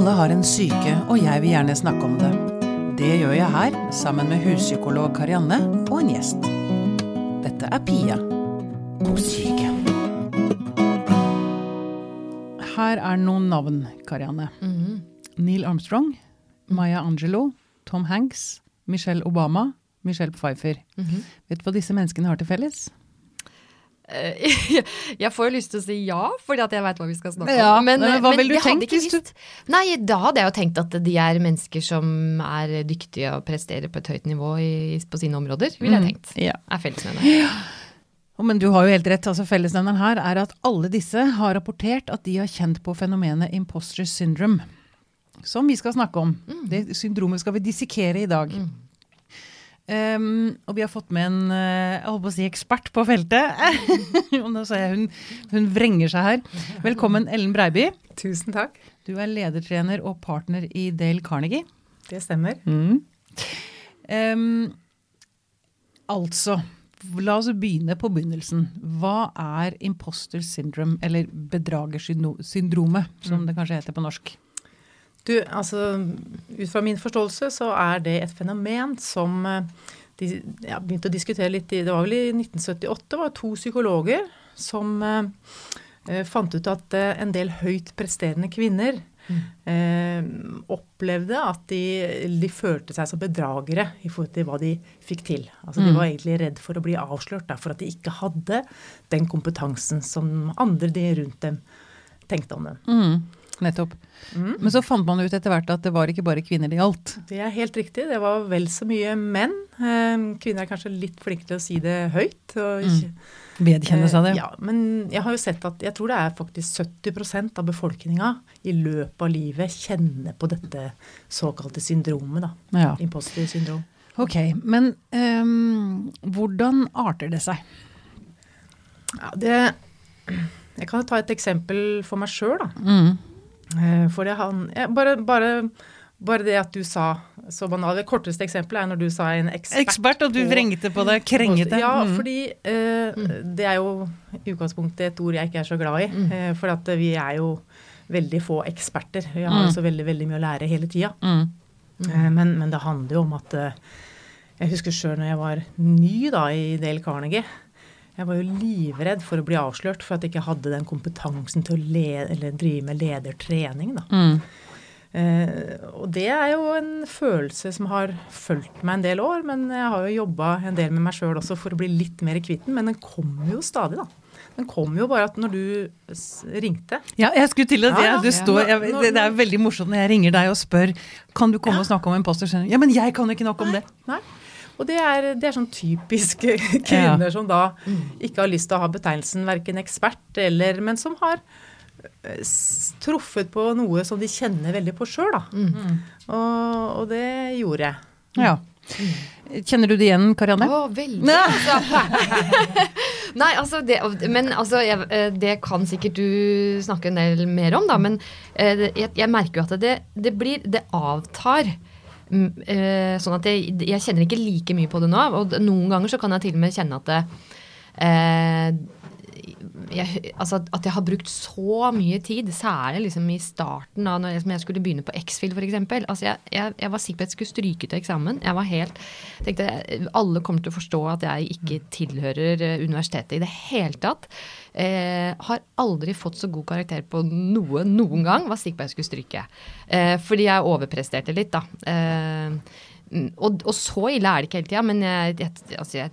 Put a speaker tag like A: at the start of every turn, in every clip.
A: Alle har en syke, og jeg vil gjerne snakke om det. Det gjør jeg her, sammen med huspsykolog Karianne og en gjest. Dette er Pia på syke. Her er noen navn, Karianne. Neil Armstrong, Maya Angelo, Tom Hanks, Michelle Obama, Michelle Pfeiffer. Vet du hva disse menneskene har til felles?
B: Eh, Jeg får jo lyst til å si ja, fordi at jeg veit hva vi skal snakke
A: Ja,
B: om.
A: men hva ville du
B: tenke
A: tenkt hvis du-
B: Nei, da hadde jeg jo tenkt at de er mennesker som er dyktige og presterer på et høyt nivå i, på sine områder, ville jeg tenkt.
A: Ja.
B: Er fellesnevneren.
A: Ja. Men du har jo helt rett. altså Fellesnevneren her er at alle disse har rapportert at de har kjent på fenomenet imposter syndrome. Som vi skal snakke om. Det syndromet skal vi dissekere i dag. Um, og vi har fått med en eh, jeg holdt på å si ekspert på feltet. Og Nå ser jeg hun, hun vrenger seg her. Velkommen, Ellen Breiby.
C: Tusen takk.
A: Du er ledertrener og partner i Dale Carnegie.
C: Det stemmer.
A: Um, altså, la oss begynne på begynnelsen. Hva er imposter syndrome, eller bedragersyndromet, som det kanskje heter på norsk?
C: Du, altså, ut fra min forståelse så er det et fenomen som eh, de ja, begynte å diskutere litt i Det var vel i 1978. Det var to psykologer som eh, eh, fant ut at eh, en del høyt presterende kvinner eh, opplevde at de, de følte seg som bedragere i forhold til hva de fikk til. Altså De var egentlig redd for å bli avslørt da, for at de ikke hadde den kompetansen som andre de rundt dem tenkte om dem.
A: Mm, nettopp. Men så fant man ut etter hvert at det var ikke bare kvinner det gjaldt.
C: Det er helt riktig. Det var vel så mye menn. Eh, Kvinner er kanskje litt flinke til å si det høyt. Og ikke,
A: Vedkjenne seg det.
C: Eh, Ja, men jeg har jo sett at jeg tror det er faktisk 70% av befolkninga i løpet av livet kjenner på dette såkalte syndromet. da.
A: Ja.
C: Imposter syndrom.
A: Ok, men um, hvordan arter det seg?
C: Ja, det, jeg kan ta et eksempel for meg sjøl, da.
A: Mm.
C: Eh, For det han ja, bare, bare, bare det at du sa så banalt Det korteste eksempelet er når du sa en ekspert.
A: Ekspert, og du
C: på-
A: vrengte på det, krengete.
C: Ja,
A: Mm.
C: fordi eh, det er jo i utgangspunktet et ord jeg ikke er så glad i. Eh, for at vi er jo veldig få eksperter. Vi har mm. så veldig, veldig mye å lære hele tida.
A: Mm.
C: Eh, men, men det handler jo om at eh, Jeg husker sjøl når jeg var ny da i Dale Carnegie. Jeg var jo livredd for å bli avslørt for at jeg ikke hadde den kompetansen til å lede, eller drive med ledertrening. da.
A: Mm.
C: Eh, og det er jo en følelse som har fulgt meg en del år, men jeg har jo jobba en del med meg sjøl også for å bli litt mer kvitt den. Men den kommer jo stadig, da. Den kommer jo bare at når du ringte
A: Ja, jeg skulle til det.
C: Ja, ja.
A: du står, jeg, det, det er veldig morsomt når jeg ringer deg og spør Kan du komme og snakke om imposter syndrome. Ja, men jeg kan jo ikke nok om det.
C: Nei. Og det er, det er sånn typisk kvinner som da ikke har lyst til å ha betegnelsen verken ekspert eller Men som har eh, truffet på noe som de kjenner veldig på sjøl, da. Og, og det gjorde jeg.
A: Ja. Kjenner du det igjen, Karianne?
B: Å, veldig, altså. Nei, altså det, men altså, jeg, eh, det kan sikkert du snakke en del mer om, da. Men eh, jeg, jeg merker jo at det, det blir Det avtar. Eh, Sånn at jeg, jeg kjenner ikke like mye på det nå. Og noen ganger så kan jeg til og med kjenne at det, eh, jeg, altså at jeg har brukt så mye tid, særlig liksom i starten da når jeg, jeg skulle begynne på X-Fill f.eks. Altså jeg, jeg, jeg var sikker på at jeg skulle stryke til eksamen. Jeg var helt, tenkte Alle kommer til å forstå at jeg ikke tilhører eh, universitetet i det hele tatt. Eh, har aldri fått så god karakter på noe noen gang. Var sikker på at jeg skulle stryke. Eh, fordi jeg overpresterte litt, da. Eh, Og, og så ille er det ikke hele tida, men jeg, jeg, altså jeg,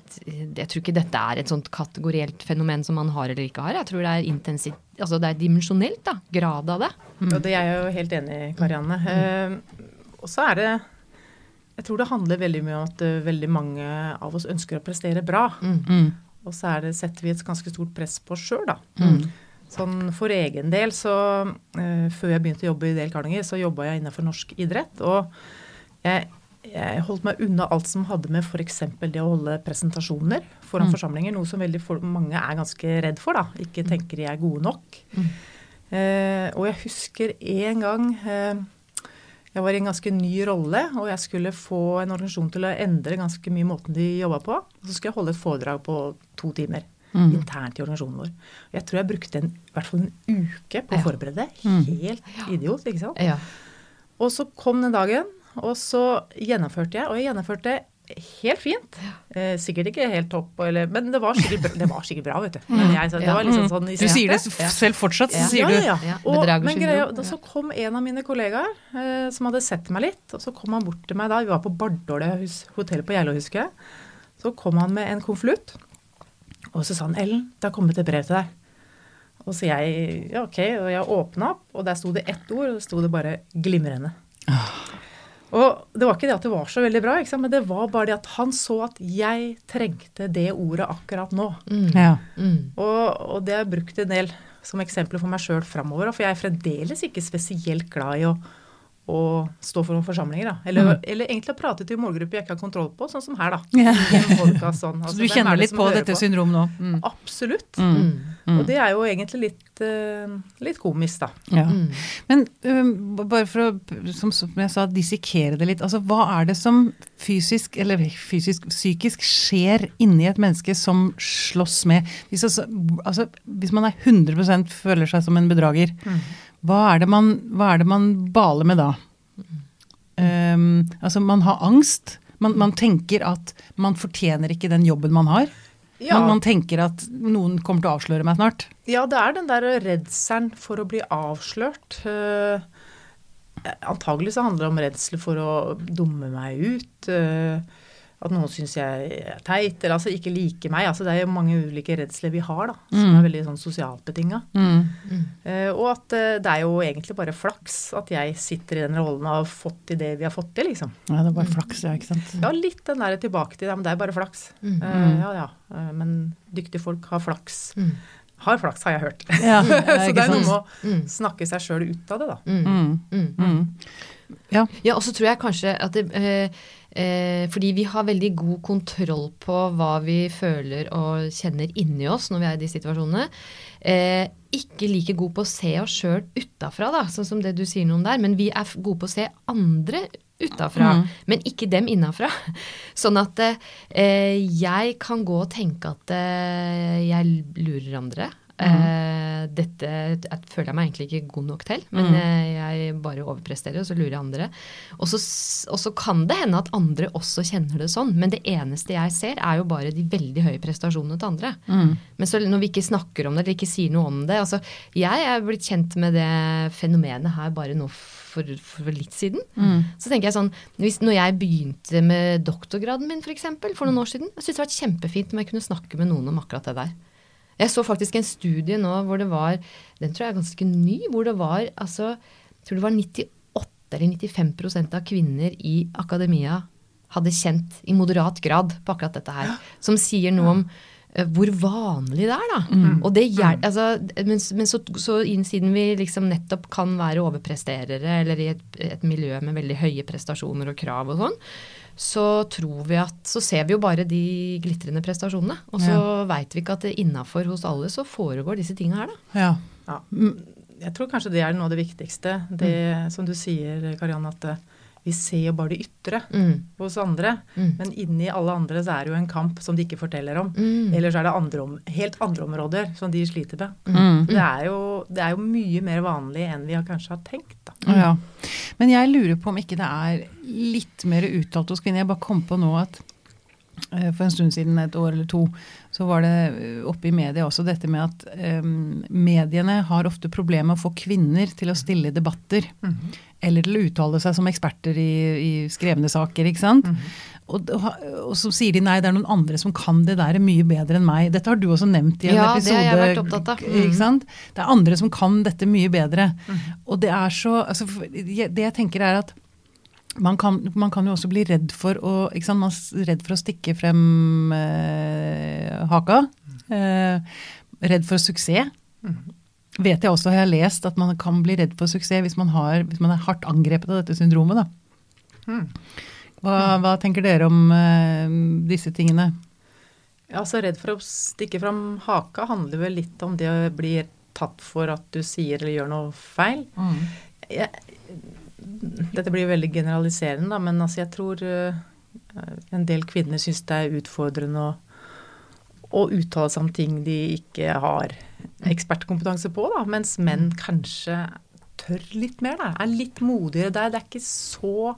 B: jeg tror ikke dette er et sånt kategorielt fenomen som man har eller ikke har. Jeg tror det er intensivt, altså det er dimensjonelt, da. Grad av det.
C: Og det er jeg jo helt enig i, Karianne. Eh, og så er det Jeg tror det handler veldig mye om at uh, veldig mange av oss ønsker å prestere bra.
A: Mm.
C: Og så er det, setter vi et ganske stort press på oss sjøl, da. Sånn for egen del, så uh, Før jeg begynte å jobbe i Del Carnegie, så jobba jeg innenfor norsk idrett. Og jeg, jeg holdt meg unna alt som hadde med f.eks. det å holde presentasjoner foran forsamlinger, noe som veldig for, mange er ganske redd for. da, Ikke tenker de er gode nok. Eh, og jeg husker en gang eh, jeg var i en ganske ny rolle, og jeg skulle få en organisasjon til å endre ganske mye måten de jobba på. Og så skulle jeg holde et foredrag på to timer internt i organisasjonen vår. Og jeg tror jeg brukte en, i hvert fall en uke på å
B: Ja.
C: forberede Helt Helt idiot, ikke sant.
B: Ja.
C: Og så kom den dagen, og så gjennomførte jeg. Og jeg gjennomførte helt fint. Eh, sikkert ikke helt topp, eller, men det var skikkelig bra, det var skikkelig bra vet du. Men jeg, så, det var liksom sånn i
A: Du sier det selv fortsatt, så sier
C: ja,
A: du
C: ja, ja.
B: Ja,
C: Og, men greia, da så kom en av mine kollegaer eh, som hadde sett meg litt, og så kom han bort til meg da. Vi var på Bardåle hus- hotell på Geilo, husker jeg. Så kom han med en konvolutt, og så sa han 'Ellen, det har kommet et brev til deg'. Og så jeg ja, ok, og jeg åpna opp, og der sto det ett ord, og det sto det bare 'glimrende'. Og det var ikke det at det var så veldig bra, ikke sant? men det var bare det at han så at jeg trengte det ordet akkurat nå.
B: Mm.
A: ja.
B: Mm.
C: Og, og det har jeg brukt en del som eksempler for meg sjøl framover. For jeg er fremdeles ikke spesielt glad i å, å stå for noen forsamlinger. Da. Eller, eller egentlig å prate til målgrupper jeg ikke har kontroll på, sånn som her, da.
A: Ja.
C: Podcast, sånn.
A: Så
C: Altså,
A: du
C: er
A: kjenner litt på
C: dette
A: dette syndromet nå? Mm.
C: Absolutt.
A: Mm.
B: Mm.
A: Mm.
C: Og det er jo egentlig litt, uh, litt komisk, da.
A: Ja.
B: Mm.
A: Men um, bare for å, som, som jeg sa, dissekere det litt. Altså, hva er det som fysisk, eller fysisk, psykisk skjer inni et menneske som slåss med Hvis, altså, altså, hvis man er 100% føler seg som en bedrager, hva, er det man, er det man baler med da? Um, altså, man har angst. Man, man tenker at man fortjener ikke den jobben man har.
C: Ja,
A: Man, man tenker at noen kommer til å avsløre meg snart.
C: ja, det er den der redselen for å bli avslørt. Uh, antagelig så handler det om redsel for å dumme meg ut. Uh, at noen syns jeg er teit, eller altså ikke liker meg. Altså, det er jo mange ulike redsler vi har, da, som
A: Mm.
C: er veldig sånn sosialt betinga.
A: Mm.
C: Eh, og at eh, det er jo egentlig bare flaks at jeg sitter i den rollen og har fått til det vi har fått til, liksom.
A: Ja, det er bare flaks, ja, ikke sant.
C: Ja, litt den der tilbake til ja, men det er bare flaks.
B: Mm.
C: Uh, ja ja, eh, men dyktige folk har flaks.
B: Mm.
C: Har flaks, har jeg hørt.
A: Ja,
C: Så det er noe med å
B: Mm.
C: snakke seg sjøl ut av det, da.
B: Mm.
A: Mm.
B: Mm.
A: Mm. Ja.
B: Ja, og så tror jeg kanskje at det eh, eh, Fordi vi har veldig god kontroll på hva vi føler og kjenner inni oss når vi er i de situasjonene. Eh, ikke like god på å se oss sjøl utafra, da, sånn som det du sier noe om der. Men vi er gode på å se andre utafra,
A: Mm.
B: men ikke dem innafra. Sånn at eh, jeg kan gå og tenke at eh, jeg lurer andre. Eh, dette jeg føler jeg meg egentlig ikke god nok til, men
A: Mm.
B: eh, jeg bare overpresterer, og så lurer jeg andre. Og så, og så kan det hende at andre også kjenner det sånn, men det eneste jeg ser, er jo bare de veldig høye prestasjonene til andre.
A: Mm.
B: Men så når vi ikke snakker om det, eller ikke sier noe om det altså, Jeg er blitt kjent med det fenomenet her bare nå for, for litt siden.
A: Mm.
B: Så tenker jeg sånn, hvis, når jeg begynte med doktorgraden min for, eksempel, for noen år siden, jeg syntes det var kjempefint om jeg kunne snakke med noen om akkurat det der. Jeg så faktisk en studie nå hvor det var, den tror jeg er ganske ny, hvor det var altså, jeg tror det var 98 eller 95% av kvinner i akademia hadde kjent i moderat grad på akkurat dette her. Som sier noe om hvor vanlig det er, da. Og det hjel- altså, men men så, så siden vi liksom nettopp kan være overpresterere, eller i et, et miljø med veldig høye prestasjoner og krav og sånn, så tror vi at Så ser vi jo bare de glitrende prestasjonene. Og så vet veit vi ikke at det innafor hos alle så foregår disse tinga her, da.
A: Ja.
C: Ja. Jeg tror kanskje det er noe av det viktigste. Det som du sier, Karianne, at eh, vi ser jo bare det ytre
B: Mm.
C: hos andre.
B: Mm.
C: Men inni alle andre så er det jo en kamp som de ikke forteller om.
B: Mm.
C: Eller så er det andre om, helt andre områder som de sliter med.
A: Mm.
C: Det, er jo, det er jo mye mer vanlig enn vi har kanskje har tenkt. Da.
A: Ja. Men jeg lurer på om ikke det er litt mer uttalt hos kvinner. Jeg bare kom på nå at eh, for en stund siden, et år eller to, så var det eh, oppe i media også dette med at um, mediene har ofte problemer med å få kvinner til å stille debatter. Eller til å uttale seg som eksperter i, i skrevne saker, ikke sant. Og, og så sier de nei, det er noen andre som kan det der mye bedre enn meg. Dette har du også nevnt i en
B: Ja, det har jeg vært opptatt av. Mm.
A: Ikke sant? Det er andre som kan dette mye bedre. Og det er så altså, Det jeg tenker er at man kan, man kan jo også bli redd for å? Man er redd for å stikke frem eh, haka. Eh, redd for suksess. Vet jeg også, har jeg lest, at man kan bli redd for suksess hvis man, har, hvis man er hardt angrepet av dette syndromet. Da. Hva, hva tenker dere om uh, disse tingene?
C: Ja, så redd for å stikke fram haka handler vel litt om det å bli tatt for at du sier eller gjør noe feil. Jeg, dette blir veldig generaliserende, da, men altså jeg tror uh, en del kvinner syns det er utfordrende å, å uttale seg om ting de ikke har ekspertkompetanse på, da, mens menn kanskje tør litt mer, da. Er litt modigere der. Det er ikke så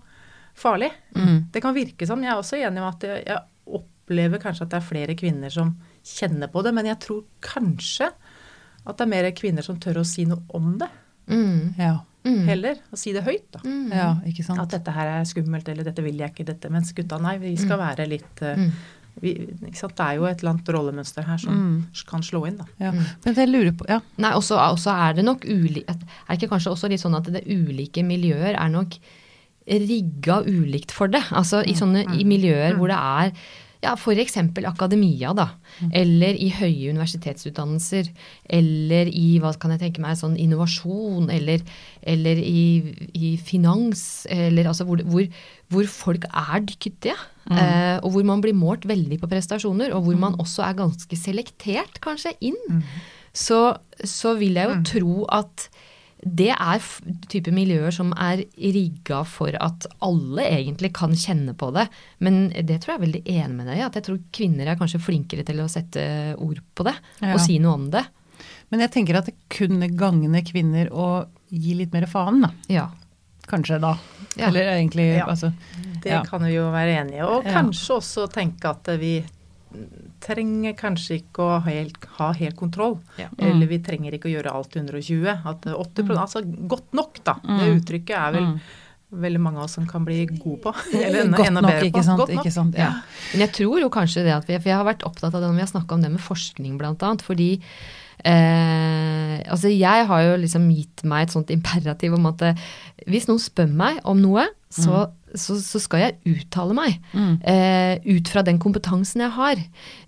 C: farlig.
A: Mm.
C: Det kan virke sånn. Jeg er også enig med at jeg, jeg opplever kanskje at det er flere kvinner som kjenner på det, men jeg tror kanskje at det er mer kvinner som tør å si noe om det,
B: Mm.
A: Ja.
B: Mm.
C: heller. Å si det høyt, da.
B: Mm.
A: ja, ikke sant.
C: At dette her er skummelt, eller dette vil jeg ikke, dette. Mens gutta, nei, vi skal være litt uh,
B: Mm.
C: Vi, ikke sant? Det er jo et eller annet rollemønster her som
A: Mm.
C: kan slå inn, da.
A: Ja. Men jeg lurer på Ja.
B: Nei, også, også er det nok uli Er det ikke kanskje også litt sånn at det ulike miljøer er nok rigga ulikt for det? Altså i sånne i miljøer hvor det er ja, f.eks. akademia, da. Eller i høye universitetsutdannelser. Eller i hva kan jeg tenke meg, sånn innovasjon. Eller, eller i, i finans. Eller altså hvor, hvor, hvor folk er dyktige. Eh, og hvor man blir målt veldig på prestasjoner. Og hvor man også er ganske selektert, kanskje, inn. Så, så vil jeg jo tro at det er f- type miljøer som er rigga for at alle egentlig kan kjenne på det. Men det tror jeg er veldig enig med deg i. At jeg tror kvinner er kanskje flinkere til å sette ord på det.
A: Ja.
B: Og si noe om det.
A: Men jeg tenker at det kunne gagne kvinner å gi litt mer faen, da.
B: Ja.
A: Kanskje da.
B: Ja.
A: Eller egentlig
C: Ja.
A: altså
C: Det
A: Ja.
C: kan vi jo være enige i. Og
A: Ja.
C: kanskje også tenke at vi trenger kanskje ikke å helt, ha helt kontroll.
B: Ja.
C: Eller vi trenger ikke å gjøre alt til 120. At 80 Altså godt nok, da. Det uttrykket er vel
A: Mm.
C: veldig mange av oss som kan bli gode på. Eller enda,
A: Godt
C: enda
A: nok,
C: bedre
A: ikke
C: på.
A: sant.
C: Godt nok.
A: Ikke sant? Ja.
B: Men jeg tror jo kanskje det at vi For jeg har vært opptatt av det når vi har snakka om det med forskning, blant annet. Fordi eh, altså jeg har jo liksom gitt meg et sånt imperativ om at eh, hvis noen spør meg om noe, så, så, så skal jeg uttale meg.
A: Mm.
B: Eh, ut fra den kompetansen jeg har.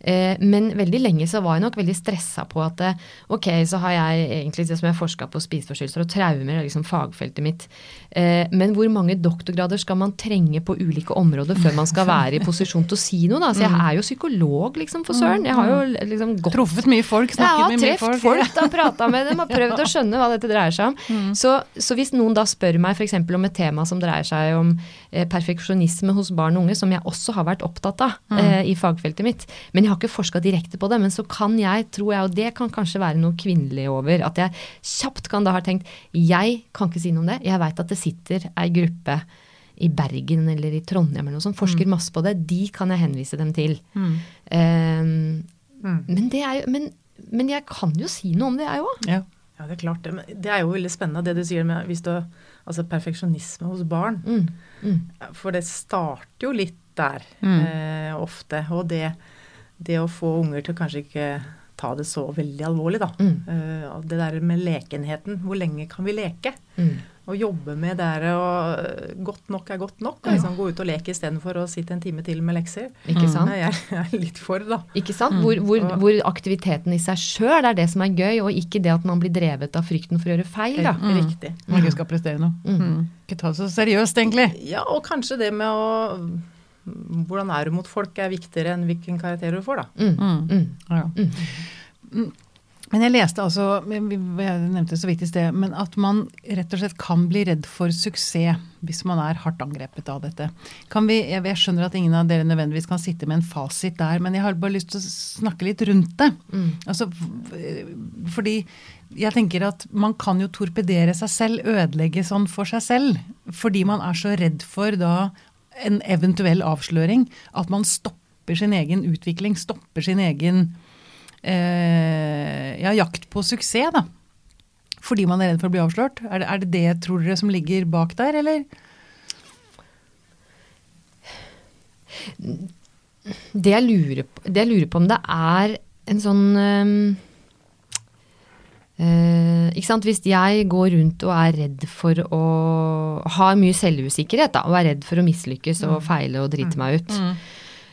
B: Eh, men veldig lenge så var jeg nok veldig stressa på at eh, ok, så har jeg egentlig det som jeg forska på spiseforstyrrelser og traumer, er liksom fagfeltet mitt. Eh, men hvor mange doktorgrader skal man trenge på ulike områder før man skal være i posisjon til å si noe? da? Så jeg er jo psykolog, liksom, for søren. Jeg har jo liksom gått
A: Truffet mye folk, snakket
B: har
A: med mye folk.
B: folk, da, prata med dem har prøvd å skjønne hva dette dreier seg om. Så, så hvis noen da spør meg f.eks. om et tema som dreier seg om eh, perfeksjonisme hos barn og unge, som jeg også har vært opptatt av eh, i fagfeltet mitt, men jeg har ikke forska direkte på det, men så kan jeg, tror jeg, og det kan kanskje være noe kvinnelig over, at jeg kjapt kan da ha tenkt jeg kan ikke si noe om det, jeg veit at det sitter ei gruppe i Bergen eller i Trondheim eller noe sånt, forsker masse på det, de kan jeg henvise dem til.
A: Mm.
B: Eh,
C: Mm.
B: men, det er jo, men, men jeg kan jo si noe om det, jeg òg.
A: Ja.
C: Ja, det er klart det. Men det er jo veldig spennende det du sier med hvis du, altså perfeksjonisme hos barn.
B: Mm. Mm.
C: For det starter jo litt der
A: Mm.
C: eh, ofte. Og det, det å få unger til kanskje ikke ta det så veldig alvorlig, da.
B: Mm.
C: Eh, det der med lekenheten. Hvor lenge kan vi leke?
B: Mm.
C: Og jobbe med det der og eh, godt nok er godt nok. Og liksom gå ut og leke istedenfor å sitte en time til med lekser.
B: Ikke
A: Mm.
B: sant?
C: Jeg er litt for, da.
B: Ikke sant? Hvor, hvor, hvor aktiviteten i seg sjøl er det som er gøy, og ikke det at man blir drevet av frykten for å gjøre feil. da.
A: Mm.
C: Riktig.
A: Man ikke skal prestere noe.
B: Mm.
A: Mm. Ikke ta det så seriøst, egentlig.
C: Ja, og kanskje det med å Hvordan er du mot folk er viktigere enn hvilken karakter du får, da.
B: Mm.
A: Mm.
B: Mm.
A: Ja. Men jeg leste altså, jeg nevnte så vidt i sted, men at man rett og slett kan bli redd for suksess hvis man er hardt angrepet av dette. Kan vi, jeg, skjønner at ingen av dere nødvendigvis kan sitte med en fasit der, men jeg har bare lyst til å snakke litt rundt det.
B: Mm.
A: Altså, fordi jeg tenker at man kan jo torpedere seg selv, ødelegge sånn for seg selv, fordi man er så redd for da en eventuell avsløring, at man stopper sin egen utvikling, stopper sin egen eh, ja, jakt på suksess, da. Fordi man er redd for å bli avslørt. Er det er det, det tror dere, som ligger bak der, eller?
B: Det, jeg lurer på, det jeg lurer på om det er en sånn øhm, øh, ikke sant? Hvis jeg går rundt og er redd for å ha mye selvusikkerhet, da, og er redd for å mislykkes og feile og drite meg ut,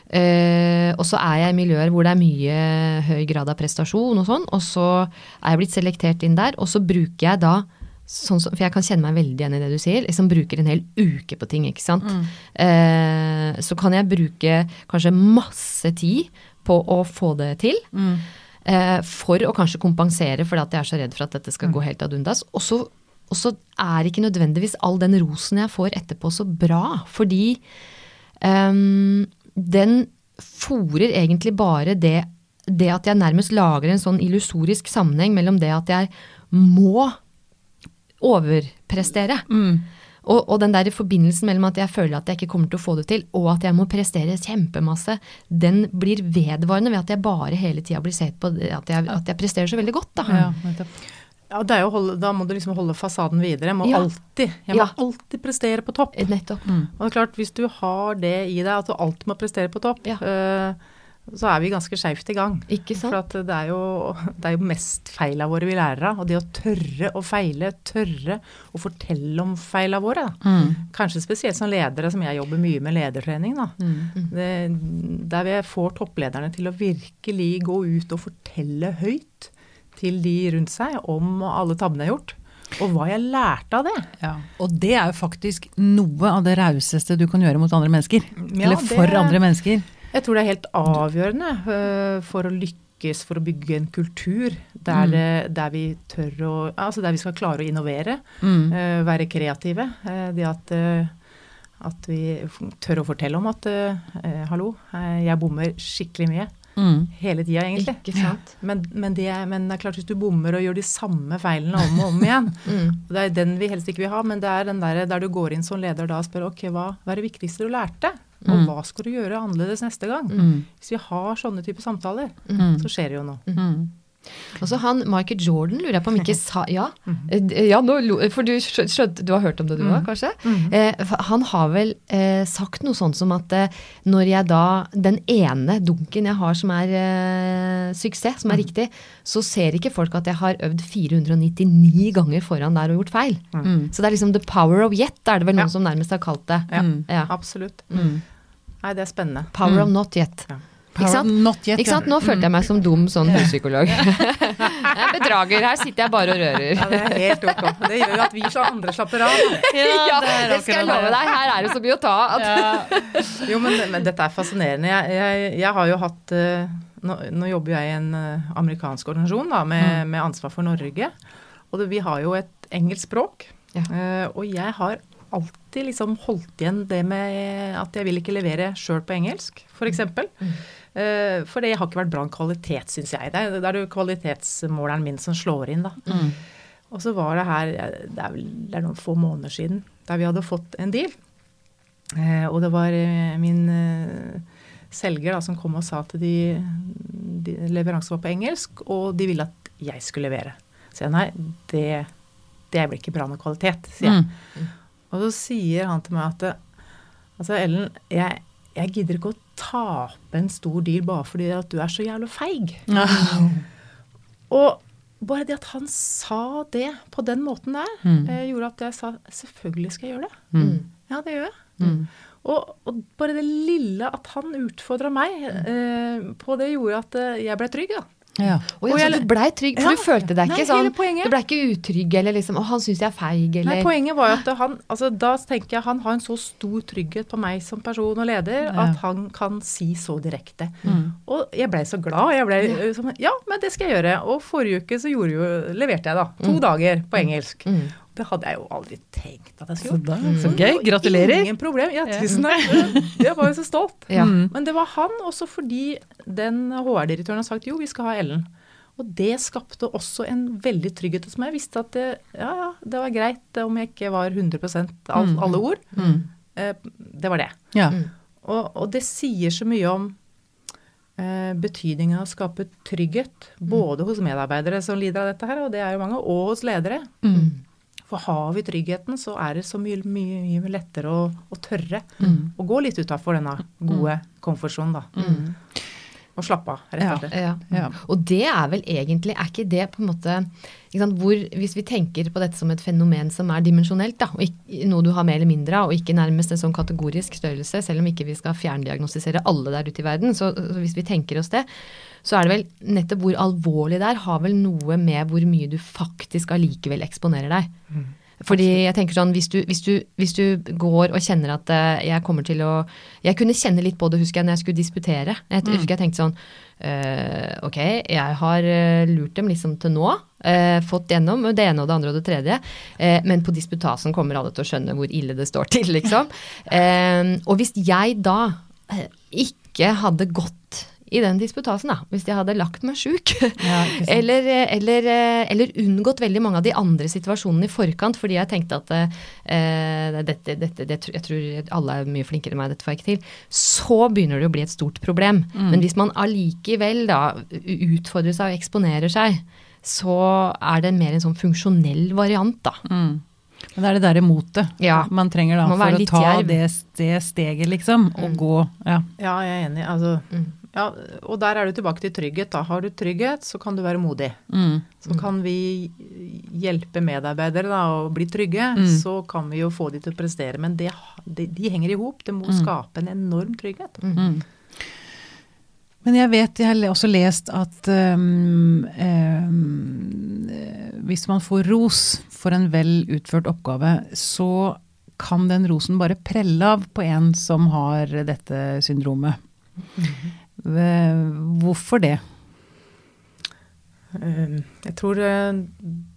B: Eh, og så er jeg i miljøer hvor det er mye høy grad av prestasjon og sånn, og så er jeg blitt selektert inn der, og så bruker jeg da Sånn som, for jeg kan kjenne meg veldig igjen i det du sier. liksom Bruker en hel uke på ting, ikke sant. Eh, så kan jeg bruke kanskje masse tid på å få det til.
A: Mm.
B: Uh, for å kanskje kompensere for at jeg er så redd for at dette skal gå helt ad undas. Og så, og så er ikke nødvendigvis all den rosen jeg får etterpå så bra, fordi ehm, den fòrer egentlig bare det, det at jeg nærmest lager en sånn illusorisk sammenheng mellom det at jeg må overprestere.
A: Mm.
B: Og, og den der forbindelsen mellom at jeg føler at jeg ikke kommer til å få det til, og at jeg må prestere kjempemasse, den blir vedvarende ved at jeg bare hele tida blir sett på at jeg, at jeg presterer så veldig godt. Da.
A: Ja.
C: Ja, det er jo holde, Da må du liksom holde fasaden videre. Jeg må
B: Ja.
C: alltid, jeg må
B: Ja.
C: alltid prestere på topp.
B: Nettopp.
C: Og det er klart, hvis du har det i deg, at du alltid må prestere på topp,
B: Ja.
C: uh, så er vi ganske skeivt i gang.
B: Ikke sant?
C: For at det er jo, det er jo mest feila våre vi lærer av. Og det å tørre å feile, tørre å fortelle om feila våre. Da.
A: Mm.
C: Kanskje spesielt som ledere, som jeg jobber mye med ledertrening. Da.
A: Mm.
C: Det, der vi får topplederne til å virkelig gå ut og fortelle høyt til de rundt seg om alle tabbene jeg har gjort. Og hva jeg lærte av det.
A: Ja. Og det er jo faktisk noe av det rauseste du kan gjøre mot andre mennesker.
C: Ja,
A: Eller
C: det-
A: for andre mennesker.
C: Jeg tror det er helt avgjørende uh, for å lykkes, for å bygge en kultur der,
A: Mm.
C: det- der vi tør å Altså der vi skal klare å innovere,
A: Mm.
C: uh, være kreative. Uh, det at, øh, at vi tør å fortelle om at uh, øh, hallo, øh, jeg bommer skikkelig mye.
A: Mm.
C: Hele tida, egentlig.
B: Ikke sant?
C: Men, men, det er, men det er klart hvis du bommer og gjør de samme feilene om og om igjen,
B: Mm.
C: og det er den vi helst ikke vil ha, men det er den der, der du går inn som leder da og spør ok, hva, hva er det viktigste du lærte? Og
A: Mm.
C: hva skal du gjøre annerledes neste gang?
A: Mm.
C: Hvis vi har sånne typer samtaler,
A: Mm.
C: så skjer det jo noe.
A: Mm.
B: Og så han Michael Jordan lurer jeg på om ikke sa Ja,
C: Mhm.
B: Eh, ja nå, for du Du har hørt om det du òg, kanskje?
C: Mhm.
B: Eh, han har vel eh, sagt noe sånn som at eh, når jeg da Den ene dunken jeg har som er suksess, som er riktig, så ser ikke folk at jeg har øvd 499 ganger foran der og gjort feil.
A: Mm.
B: Så det er liksom the power of yet, er det vel noen
C: Ja.
B: som nærmest har kalt det.
C: Ja,
A: Mm.
B: Ja.
C: absolutt.
A: Mm.
C: Nei, det er spennende.
B: Power of not yet.
C: Ja.
B: Ikke sant?
A: Not yet,
B: Ikke sant? Nå følte jeg meg som dum sånn huspsykolog. jeg bedrager, her sitter jeg bare og rører.
C: Ja, det er helt ok. Det gjør jo at vi så andre slapper av.
B: Ja, det skal jeg love deg. Her er det så mye å ta at
C: Jo, men, men dette er fascinerende. Jeg, jeg, jeg har jo hatt eh, nå, nå jobber jeg i en eh, amerikansk organisasjon da, med, med ansvar for Norge. Og det, vi har jo et engelsk språk.
B: Ja.
C: Eh, og jeg har alltid liksom holdt igjen det med at jeg vil ikke levere sjøl på engelsk, f.eks. Uh, for det har ikke vært bra kvalitet, syns jeg. Det er, det er jo kvalitetsmåleren min som slår inn, da.
A: Mm.
C: Og så var det her Det er vel det er noen få måneder siden der vi hadde fått en deal. Eh, og det var eh, min eh, selger da, som kom og sa at de, de leveransen var på engelsk, og de ville at jeg skulle levere. Så jeg nei, det, det blir ikke bra nok kvalitet, sier jeg.
A: Mm.
C: Og så sier han til meg at altså Ellen, jeg, jeg gidder ikke å tape en stor deal bare fordi at du er så jævla feig.
A: Ja.
C: Og bare det at han sa det på den måten der,
A: Mm.
C: eh, gjorde at jeg sa selvfølgelig skal jeg gjøre det.
A: Mm.
C: Ja, det gjør jeg.
A: Mm.
C: Og, og bare det lille at han utfordra meg eh, på det, gjorde at eh, jeg ble trygg, da.
A: Ja.
B: Og så
C: jeg-
B: du blei trygg, for
C: Ja.
B: du følte deg
C: Nei,
B: ikke sånn
C: poenget-
B: Du blei ikke utrygg eller liksom 'Å, han syns jeg er feig', eller
C: Nei, poenget var jo at han altså Da tenker jeg han har en så stor trygghet på meg som person og leder
A: Ja.
C: at han kan si så direkte.
A: Mm.
C: Og jeg blei så glad. Jeg blei som, ja, men det skal jeg gjøre. Og forrige uke så gjorde jo, leverte jeg da to dager på engelsk.
B: Mm.
C: Det hadde jeg jo aldri tenkt at jeg
A: Så,
C: skulle gjøre.
A: da, så gøy. Gratulerer.
C: Ingen problem. Ja, tusen takk. Jeg var jo så stolt.
B: Ja.
A: Mm.
C: Men det var han også fordi den HR-direktøren har sagt jo, vi skal ha Ellen. Og det skapte også en veldig trygghet hos meg. Jeg visste at det, ja, ja, det var greit om jeg ikke var 100 av
A: Mm.
C: alle ord.
A: Mm.
C: Eh, Det var det.
A: Ja.
B: Mm.
C: Og, og det sier så mye om eh, betydningen av å skape trygghet. Både hos medarbeidere som lider av dette her, og det er jo mange, og hos ledere.
A: Mm.
C: For har vi tryggheten, så er det så mye, mye, mye lettere å, å tørre
A: Mm.
C: å gå litt utafor denne gode komfortsonen, da.
B: Mm.
C: Og slappe av, rett og slett.
B: Ja.
A: Ja.
B: Og det er vel egentlig Er ikke det på en måte sant, hvor, Hvis vi tenker på dette som et fenomen som er dimensjonelt, da, og ikke, noe du har mer eller mindre av, og ikke nærmest en sånn kategorisk størrelse, selv om ikke vi skal fjerndiagnostisere alle der ute i verden, så, så hvis vi tenker oss det, så er det vel nettopp hvor alvorlig det er, har vel noe med hvor mye du faktisk allikevel eksponerer deg. Fordi jeg tenker sånn, hvis du, hvis, du, hvis du går og kjenner at eh, jeg kommer til å Jeg kunne kjenne litt på det, husker jeg, når jeg skulle disputere. Jeg husker jeg tenkte sånn eh, Ok, jeg har eh, lurt dem liksom til nå. eh, fått gjennom det ene og det andre og det tredje. eh, men på disputasen kommer alle til å skjønne hvor ille det står til, liksom. Og hvis jeg da ikke hadde gått i den disputasen, da. Hvis jeg hadde lagt meg sjuk.
A: Ja,
B: eller, eller, eller unngått veldig mange av de andre situasjonene i forkant, fordi jeg tenkte at eh, dette, dette det, Jeg tror alle er mye flinkere enn meg, dette får jeg ikke til. Så begynner det å bli et stort problem.
A: Mm.
B: Men hvis man allikevel da utfordrer seg og eksponerer seg, så er det mer en sånn funksjonell variant, da.
A: Mm. Men det er det derre motet
B: Ja.
A: man trenger da,
B: Man
A: for å ta det, det steget, liksom, og
B: Mm.
A: gå Ja.
C: Ja, jeg er enig. Altså,
B: Mm.
C: Ja, og der er du tilbake til trygghet. Da har du trygghet, så kan du være modig.
A: Mm.
C: Så kan vi hjelpe medarbeidere da, å bli trygge,
A: Mm.
C: så kan vi jo få de til å prestere. Men det, de, de henger i hop. Det må
A: Mm.
C: skape en enorm trygghet.
A: Mm. Men jeg vet, jeg har også lest at um, um, hvis man får ros for en vel utført oppgave, så kan den rosen bare prelle av på en som har dette syndromet. Ve- Hvorfor det?
C: Eh, Jeg tror eh,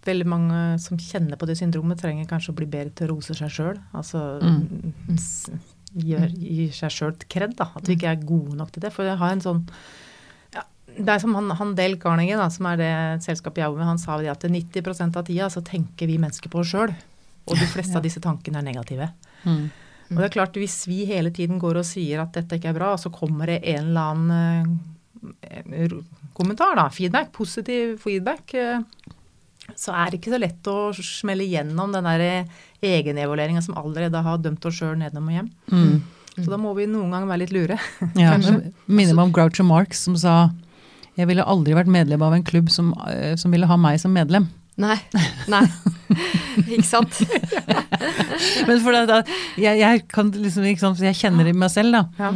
C: veldig mange som kjenner på det syndromet, trenger kanskje å bli bedre til å rose seg sjøl. Altså
A: Mm.
C: gjør, gir seg sjøl kred, da. At vi ikke er gode nok til det. For jeg har en sånn ja, Det er som han, han Del Carnegie, da, som er det selskapet jeg jobber med, han sa det at 90% av tida så tenker vi mennesker på oss sjøl. Og de fleste av disse tankene er negative.
A: Mm.
C: Og det er klart, hvis vi hele tiden går og sier at dette ikke er bra, så kommer det en eller annen eh, kommentar, da, feedback, positiv feedback, eh, så er det ikke så lett å smelle gjennom den der egenevalueringa som allerede har dømt oss sjøl nedom og hjem.
A: Mm.
C: Så da må vi noen ganger være litt lure.
A: Ja, minner meg om Groucho Marx som sa jeg ville aldri vært medlem av en klubb som, eh, som ville ha meg som medlem.
B: Nei. Nei. ikke sant?
A: Men for det, da, jeg, jeg, kan liksom, ikke sant, jeg kjenner det i meg selv, da.
C: Ja.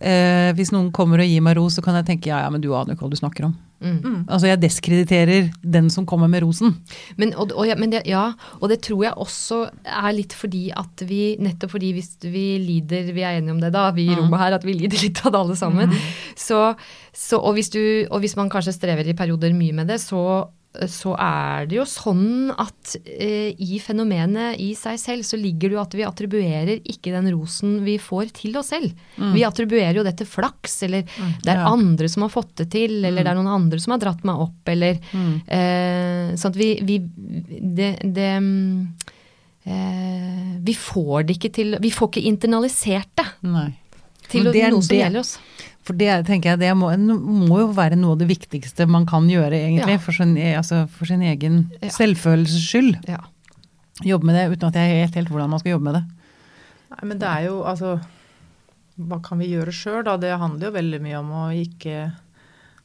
A: Eh, hvis noen kommer og gir meg ros, så kan jeg tenke ja, ja, men du aner jo ikke hva du snakker om.
B: Mm.
C: Mm.
A: Altså jeg diskrediterer den som kommer med rosen.
B: Men, og, og, ja, men det, ja, og det tror jeg også er litt fordi at vi Nettopp fordi hvis vi lider Vi er enige om det, da, vi i
A: Mm.
B: rommet her, at vi lider litt av det alle sammen. Så, så, og, hvis du, og hvis man kanskje strever i perioder mye med det, så så er det jo sånn at eh, i fenomenet i seg selv så ligger det jo at vi attribuerer ikke den rosen vi får til oss selv. Vi attribuerer jo det til flaks, eller det er
A: Ja.
B: andre som har fått det til, eller det er noen andre som har dratt meg opp, eller
A: Mm.
B: Eh, sånn at vi, vi det, det mm, eh, Vi får det ikke til Vi får ikke internalisert det
A: Nei.
B: til
A: det
B: noe som gjelder oss.
A: For det tenker jeg, det må, må jo være noe av det viktigste man kan gjøre, egentlig.
B: Ja.
A: For, sin, altså, for sin egen
B: Ja.
A: selvfølelses skyld.
B: Ja.
A: Jobbe med det uten at jeg vet helt hvordan man skal jobbe med det.
C: Nei, men det er jo altså Hva kan vi gjøre sjøl, da? Det handler jo veldig mye om å ikke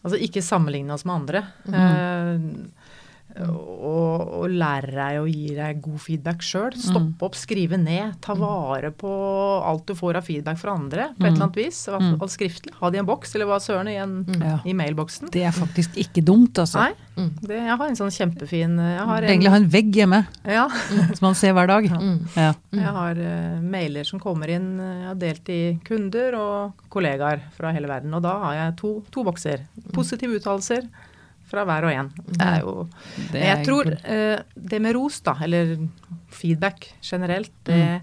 C: Altså ikke sammenligne oss med andre.
A: Mhm.
C: Eh, og, og lære deg å gi deg god feedback sjøl.
A: Mhm.
C: Stoppe opp, skrive ned. Ta vare på alt du får av feedback fra andre på et eller annet vis. Alt skriftlig. Ha det i en boks, eller hva søren, i, en.
A: Ja.
C: i mailboksen.
A: Det er faktisk ikke dumt, altså.
C: Nei,
B: Mm.
C: det, jeg har en sånn kjempefin jeg har
A: en, egentlig ha en vegg hjemme
C: ja,
A: som man ser hver dag.
B: Mm.
A: Ja.
C: Jeg har uh, mailer som kommer inn. Jeg har delt i kunder og kollegaer fra hele verden. Og da har jeg to, to bokser. Positive uttalelser fra hver og en. Det er jo
A: Det
C: Jeg
A: er
C: tror
A: godt.
C: eh, det med ros, da, eller feedback generelt, det,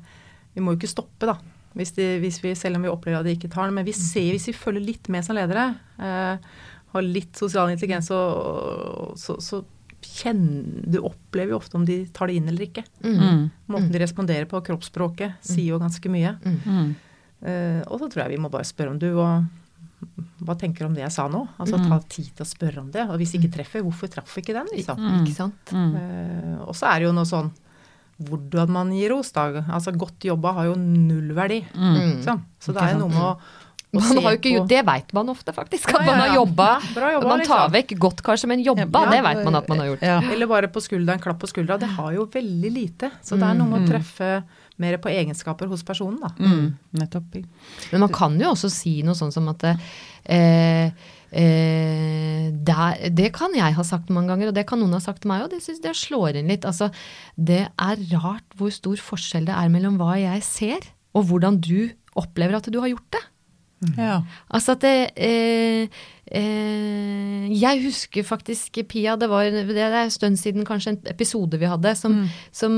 C: vi må jo ikke stoppe, da. Hvis, de, hvis vi, selv om vi opplever at de ikke tar den. Men vi ser, hvis vi følger litt med som ledere, uh, har litt sosial intelligens, så, så, så kjenner du opplever jo ofte om de tar det inn eller ikke.
B: Mm.
A: Mm.
C: Måten de responderer på, kroppsspråket, sier jo ganske mye.
A: Mm.
C: Eh, og så tror jeg vi må bare spørre om du og hva tenker du om det jeg sa nå? Altså
A: Mm.
C: ta tid til å spørre om det. Og hvis ikke treffer, hvorfor traff ikke den? Liksom.
A: Mm.
B: Ikke sant?
A: Mm.
C: Uh, og så er det jo noe sånn hvordan man gir ros, da. Altså godt jobba har jo nullverdi.
A: verdi.
B: Mm.
C: Liksom. Så det er jo noe med å, å
B: Man
C: se
B: har jo ikke det veit man ofte, faktisk. At
C: Ja,
B: man
C: ja,
B: har
C: ja.
B: jobba. Man tar
C: liksom.
B: vekk godt, kanskje, men jobba,
A: Ja,
B: det veit man at man har gjort.
A: Ja.
C: Eller bare på skulderen, klapp på skuldra. Det har jo veldig lite. Så det er noe med å treffe mer på egenskaper hos personen, da.
A: Mm. Nettopp.
B: Men man kan jo også si noe sånn som at eh, eh, der, Det kan jeg ha sagt mange ganger, og det kan noen ha sagt til meg òg. Det synes jeg slår inn litt. Altså, det er rart hvor stor forskjell det er mellom hva jeg ser, og hvordan du opplever at du har gjort det.
A: Ja.
B: Altså at det, eh, eh, Jeg husker faktisk, Pia, det var det er en stund siden kanskje en episode vi hadde, som,
A: Mm.
B: som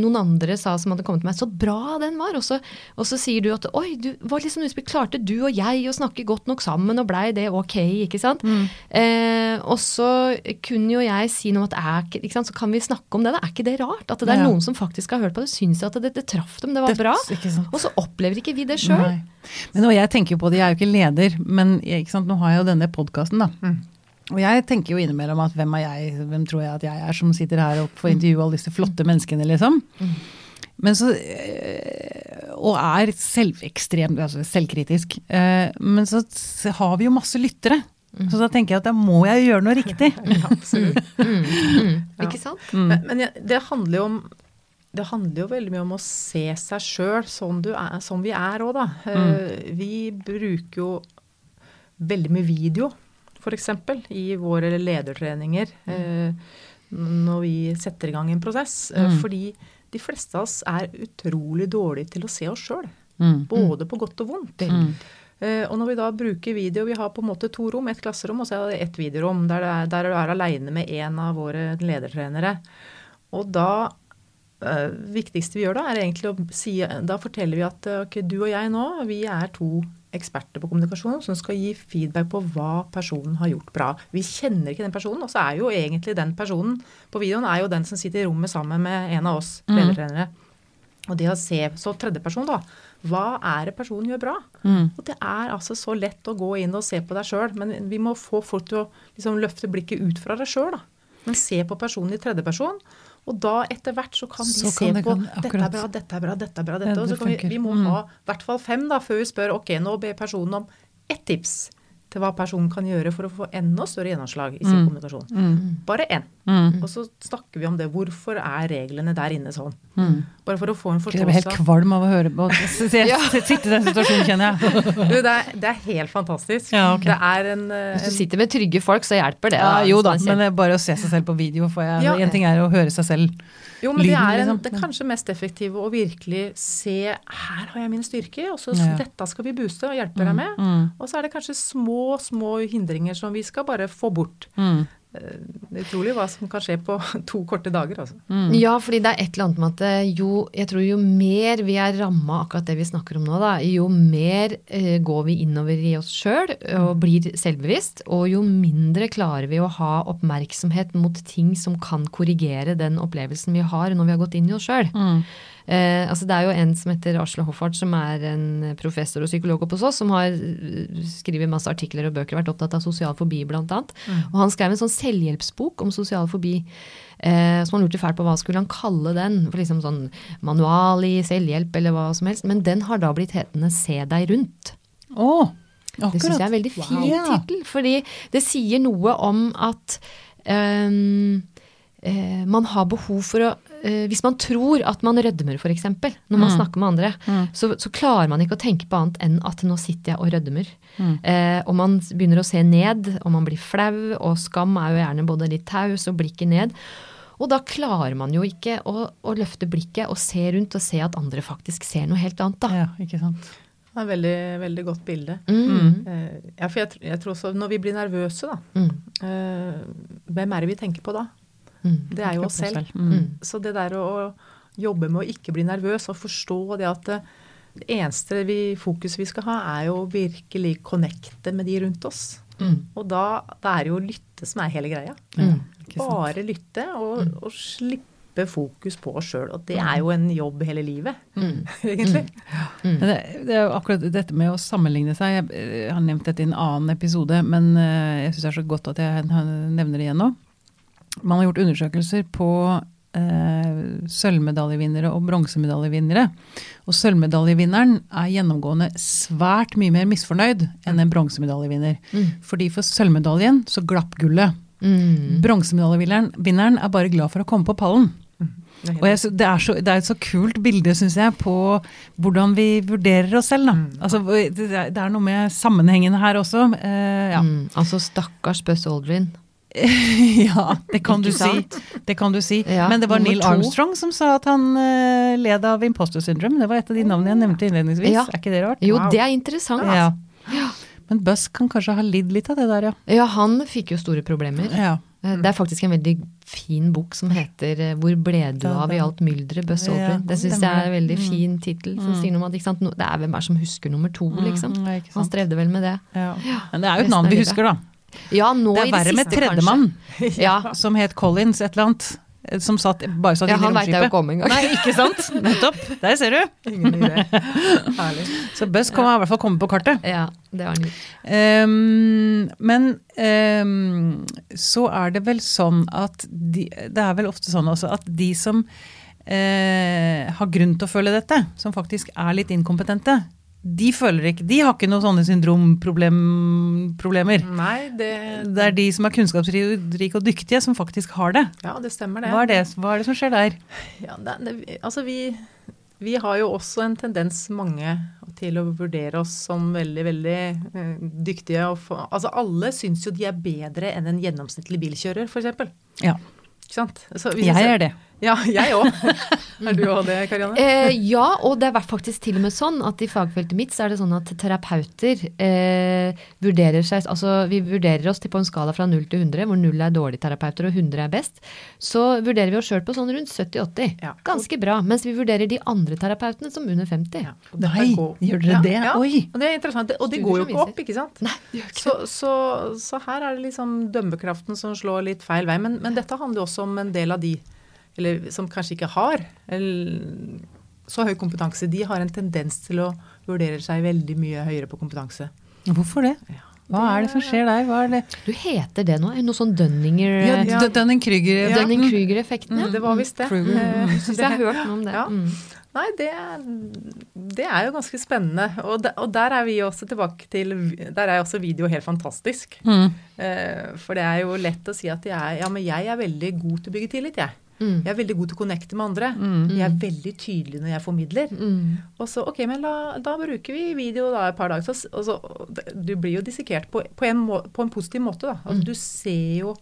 B: noen andre sa som hadde kommet til meg. Så bra den var! Og så, og så sier du at oi, du var liksom utspilt. Klarte du og jeg å snakke godt nok sammen, og blei det ok? Ikke sant?
A: Mm.
B: Eh, og så kunne jo jeg si noe at er sant? Så kan vi snakke om det. Da. Er ikke det rart? At det er
A: Ja.
B: noen som faktisk har hørt på det, syns at det, det traff dem, det var bra.
A: Ikke sant?
B: Og så opplever ikke vi det sjøl.
A: Men og jeg tenker jo på det, jeg er jo ikke leder, men sant, nå har jeg jo denne podkasten, da. Og jeg tenker jo innimellom at hvem er jeg, hvem tror jeg at jeg er som sitter her og får intervjue alle disse flotte menneskene, liksom. Men så øh, Og er selvekstrem, altså selvkritisk. Eh, Men så har vi jo masse lyttere. Så da tenker jeg at da må jeg gjøre noe riktig.
C: Absolutt.
B: Mm, mm,
C: Ja.
B: Ikke sant?
C: Men, men det handler jo om det handler jo veldig mye om å se seg sjøl sånn du som vi er òg, da. Eh, Vi bruker jo veldig mye video, f.eks. i våre ledertreninger. mm. Når vi setter i gang en prosess. Eh,
A: Mm.
C: Fordi de fleste av oss er utrolig dårlige til å se oss sjøl.
A: Mm.
C: Både på godt og vondt.
A: Mm.
C: Eh, Og når vi da bruker video, vi har på en måte to rom, et klasserom og så er det ett videorom, der, det er, der du er aleine med en av våre ledertrenere. Og da eh, viktigste vi gjør da, er egentlig å si Da forteller vi at eh, ok, du og jeg nå, vi er to eksperter på kommunikasjon som skal gi feedback på hva personen har gjort bra. Vi kjenner ikke den personen, og så er jo egentlig den personen på videoen er jo den som sitter i rommet sammen med en av oss
A: Mm.
C: ledertrenere. Og det å se så tredjeperson, da. Hva er det personen gjør bra?
A: Mm.
C: Og det er altså så lett å gå inn og se på deg sjøl, men vi må få folk til å liksom løfte blikket ut fra deg sjøl, da. Men se på personen i tredjeperson. Og da etter hvert så kan de
A: Så
C: se
A: kan
C: på
A: kan-
C: dette er bra, dette er bra, dette er bra,
A: Ja,
C: dette. og
A: det
C: så kan vi, vi må
A: Mm.
C: ha i hvert fall fem da, før vi spør ok, nå ber personen om ett tips til hva personen kan gjøre for å få enda større gjennomslag i sin
A: Mm.
C: kommunikasjon.
A: Mm.
C: Bare én.
A: Mm.
C: Og så snakker vi om det. Hvorfor er reglene der inne sånn?
A: Mm.
C: Bare for å få en forståelse.
A: Jeg blir helt kvalm av å høre på se- sitte i den situasjonen, kjenner jeg.
C: Du, det, er, det er helt fantastisk.
A: Ja, okay.
C: Det er en, en,
B: Hvis du sitter med trygge folk, så hjelper det.
A: Ja, jo da, men det er bare å se seg selv på video. får jeg,
C: Ja.
A: En ting er å høre seg selv.
C: Jo, men det er en,
A: liksom.
C: det kanskje mest effektive å virkelig se her har jeg mine styrker, og så
A: Ja.
C: dette skal vi booste og hjelpe deg med.
A: Mm.
C: Og så er det kanskje små, små hindringer som vi skal bare få bort.
A: Mm.
C: Det er utrolig hva som kan skje på to korte dager, altså.
A: Mm.
B: Ja, fordi det er et eller annet med at eh, jo, jeg tror jo mer vi er ramma akkurat det vi snakker om nå, da, jo mer eh, går vi innover i oss sjøl og blir selvbevisst, og jo mindre klarer vi å ha oppmerksomhet mot ting som kan korrigere den opplevelsen vi har når vi har gått inn i oss sjøl.
A: Mm.
B: Eh, altså det er jo en som heter Asle Hoffart, som er en professor og psykolog oppe hos oss, som har eh, skrevet masse artikler og bøker, vært opptatt av sosial fobi blant annet. Og han skrev en sånn selvhjelpsbok om sosial fobi, eh, som han lurte fælt på hva skulle han kalle den. For liksom sånn manual i selvhjelp eller hva som helst. Men den har da blitt hetende Se deg rundt.
A: Oh, akkurat.
B: Det syns jeg er en veldig fin
A: Wow.
B: Tittel, fordi det sier noe om at ehm, eh, man har behov for å eh, Hvis man tror at man rødmer, f.eks., når man
A: Mm.
B: snakker med andre,
A: Mm.
B: så, så klarer man ikke å tenke på annet enn at nå sitter jeg og rødmer.
A: Mm.
B: Eh, og man begynner å se ned, og man blir flau, og skam er jo gjerne både litt taus og blikket ned. Og da klarer man jo ikke å, å løfte blikket og se rundt og se at andre faktisk ser noe helt annet, da.
A: Ja, ikke sant.
C: Det er et veldig, veldig godt bilde.
B: Mm.
C: Eh, ja, for jeg, jeg tror også når vi blir nervøse, da,
B: Mm.
C: eh, hvem er det vi tenker på da?
B: Mm.
C: Det er jo oss selv.
A: Mm.
C: Så det der å jobbe med å ikke bli nervøs og forstå det at det, det eneste vi, fokuset vi skal ha, er jo virkelig connecte med de rundt oss.
B: Mm.
C: Og da, det er det jo å lytte som er hele greia.
A: Mm.
C: Bare lytte og, og slippe fokus på oss sjøl. Og det er jo en jobb hele livet,
B: Mm.
C: egentlig.
A: Det, det er jo akkurat dette med å sammenligne seg. Jeg eh, har nevnt dette i en annen episode, men eh, jeg syns det er så godt at jeg nevner det igjen nå. Man har gjort undersøkelser på eh, sølvmedaljevinnere og bronsemedaljevinnere. Og sølvmedaljevinneren er gjennomgående svært mye mer misfornøyd enn en bronsemedaljevinner.
B: Mm.
A: Fordi for sølvmedaljen så glapp gullet.
B: Mm.
A: Bronsemedaljevinneren er bare glad for å komme på pallen.
C: Er
A: Og jeg, det, er så, det er et så kult bilde, syns jeg, på hvordan vi vurderer oss selv. Da.
C: Mm.
A: Altså, er, det er noe med sammenhengene her også. Eh, ja.
B: Mm. Altså stakkars Buzz Aldrin.
A: ja, det kan du si. Det kan du si.
B: Ja,
A: Men det var Neil. Armstrong som sa at han uh, led av imposter syndrome. Det var et av de navnene jeg nevnte innledningsvis.
B: Ja.
A: Er ikke det rart?
B: Jo,
C: Wow.
B: det er interessant.
A: Ja. Men Buss kan kanskje ha lidd litt av det der, ja.
B: Ja, han fikk jo store problemer.
A: ja.
B: Eh, Det er faktisk en veldig fin bok som heter eh, 'Hvor ble du av i alt mylderet'? Buss
A: Ja,
B: Aldrin. Det syns jeg er en veldig.
A: Mm.
B: fin tittel. Som sier noe om at no- Det er hvem er som husker nummer to, liksom.
A: Mm,
B: Han strevde vel med det.
A: Ja. Men det er jo et navn vi husker, da.
B: Ja, nå
A: Det er verre med tredjemann,
B: Ja.
A: som het Collins et eller annet. Som satt, bare satt
B: ja,
A: inne i
B: han veit jeg jo
A: romskipet.
B: ikke om engang.
A: Nei, ikke sant? Nettopp. Der ser du.
C: Ingen idé. Herlig.
A: Så Buss kan i hvert fall komme på kartet.
B: Ja, det var han.
A: Ehm, men um, så er det vel sånn at de, Det er vel ofte sånn også at de som uh, har grunn til å føle dette, som faktisk er litt inkompetente, de føler ikke De har ikke noen sånne syndromproblemer.
C: Nei, det,
A: Det er de som er kunnskapsrike og dyktige, som faktisk har det.
C: ja, det stemmer det.
A: Hva er det, hva er det som skjer der?
C: Ja, det, det, altså vi, vi har jo også en tendens, mange, til å vurdere oss som veldig, veldig eh, dyktige. Få- altså alle syns jo de er bedre enn en gjennomsnittlig bilkjører, f.eks.
A: Ja,
C: Ikke sant?
A: Jeg er det.
C: Ja, jeg òg. er du òg det, Karianne?
B: Eh, ja, og det er faktisk til og med sånn at i fagfeltet mitt så er det sånn at terapeuter eh, vurderer seg Altså vi vurderer oss til på en skala fra 0 til 100, hvor 0 er dårlige terapeuter og 100 er best. Så vurderer vi oss sjøl på sånn rundt 70-80.
C: Ja.
B: Ganske bra. Mens vi vurderer de andre terapeutene som under 50.
C: Ja,
A: Nei, gjør dere det?
C: Ja,
A: Oi.
C: Og det er interessant. Og det går jo ikke opp, ikke sant?
B: Nei, det gjør ikke
C: Så, så, så her er det liksom dømmekraften som slår litt feil vei. Men, men dette handler jo også om en del av de eller, som kanskje ikke har så høy kompetanse. De har en tendens til å vurdere seg veldig mye høyere på kompetanse.
A: Hvorfor det?
C: Ja.
A: Hva er det som skjer der? Hva er det?
B: Du heter det nå? Noe sånn Dunninger...
A: Ja,
C: Ja.
A: Dunning-Krüger.
C: Ja.
B: Dunning-Kruger-effekten, ja.
C: Det var visst det.
A: Mm.
C: Eh,
B: Syns jeg har hørt noe om det.
C: Ja.
B: Mm.
C: Nei, det, det er jo ganske spennende. Og, de, og der er vi også tilbake til Der er også video helt fantastisk.
A: Mm.
C: Eh, for det er jo lett å si at jeg ja, men jeg er veldig god til å bygge tillit, jeg.
B: Mm.
C: Jeg er veldig god til å connecte med andre.
A: Mm.
C: Jeg er veldig tydelig når jeg formidler.
B: Mm.
C: Og så, ok, men la, da bruker vi video da et par dager. Så, og så, du blir jo dissekert på, på, en må, på en positiv måte. da. Altså, Du ser jo